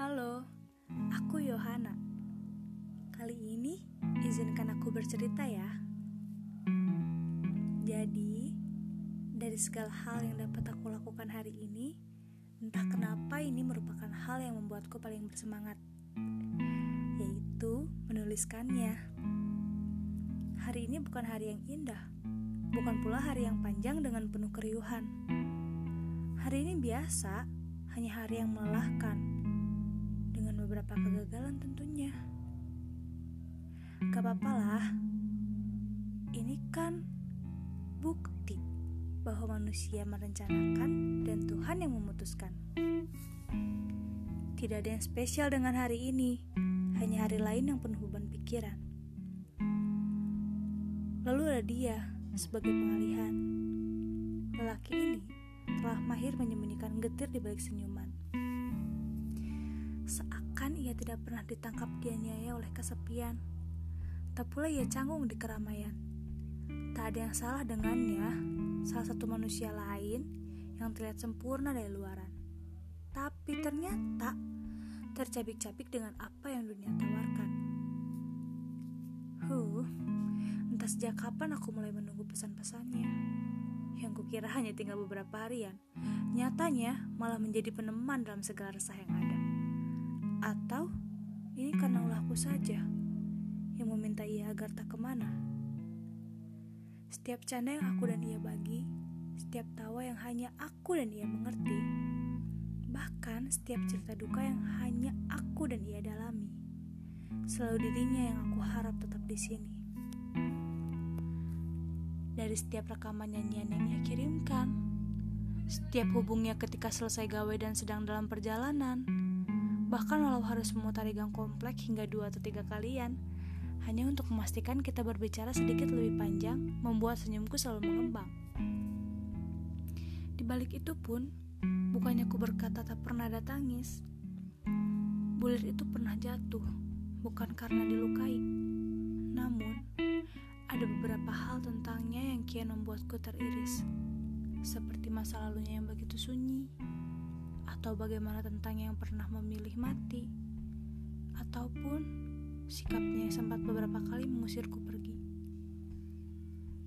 Halo, aku Yohana. Kali ini izinkan aku bercerita ya. Jadi, dari segala hal yang dapat aku lakukan hari ini, entah kenapa ini merupakan hal yang membuatku paling bersemangat, yaitu menuliskannya. Hari ini bukan hari yang indah, bukan pula hari yang panjang dengan penuh keriuhan. Hari ini biasa, hanya hari yang melelahkan beberapa kegagalan tentunya. Gak apa-apa lah, ini kan bukti bahwa manusia merencanakan dan Tuhan yang memutuskan. Tidak ada yang spesial dengan hari ini, hanya hari lain yang penuh beban pikiran. Lalu ada dia sebagai pengalihan. Lelaki ini telah mahir menyembunyikan getir di balik senyuman. Seakan ia tidak pernah ditangkap dianiaya oleh kesepian Tak pula ia canggung di keramaian. Tak ada yang salah dengannya, salah satu manusia lain yang terlihat sempurna dari luaran. Tapi ternyata tercabik-cabik dengan apa yang dunia tawarkan. Huh, entah sejak kapan aku mulai menunggu pesan-pesannya. Yang kukira hanya tinggal beberapa harian, nyatanya malah menjadi peneman dalam segala resah yang ada. Atau ini karena ulahku saja yang meminta ia agar tak ke mana. Setiap canda yang aku dan ia bagi, setiap tawa yang hanya aku dan ia mengerti, bahkan setiap cerita duka yang hanya aku dan ia dalami, selalu dirinya yang aku harap tetap di sini. Dari setiap rekaman nyanyian yang ia kirimkan, setiap hubungnya ketika selesai gawe dan sedang dalam perjalanan, bahkan walau harus memutari gang komplek hingga dua atau tiga kalian, hanya untuk memastikan kita berbicara sedikit lebih panjang, membuat senyumku selalu mengembang. Di balik itu pun, bukannya ku berkata tak pernah ada tangis. Bulir itu pernah jatuh, bukan karena dilukai. Namun, ada beberapa hal tentangnya yang kian membuatku teriris. Seperti masa lalunya yang begitu sunyi, atau bagaimana tentang yang pernah memilih mati, ataupun sikapnya sempat beberapa kali mengusirku pergi.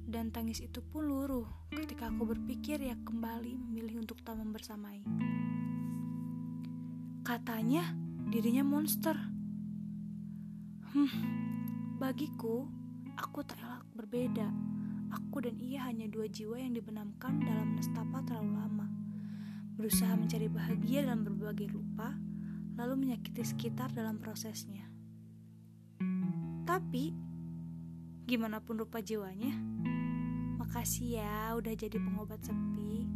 Dan tangis itu pun luruh ketika aku berpikir ia kembali memilih untuk tak membersamai. Katanya dirinya monster. Hmm, bagiku, aku tak elak berbeda. Aku dan ia hanya dua jiwa yang dibenamkan dalam nestapa terlalu lama. Berusaha mencari bahagia dalam berbagai rupa, lalu menyakiti sekitar dalam prosesnya. Tapi, gimana pun rupa jiwanya, makasih ya udah jadi pengobat sepi.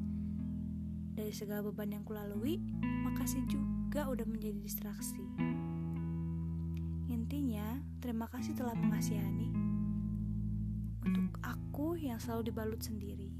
Dari segala beban yang kulalui, makasih juga udah menjadi distraksi. Intinya, terima kasih telah mengasihani untuk aku yang selalu dibalut sendiri.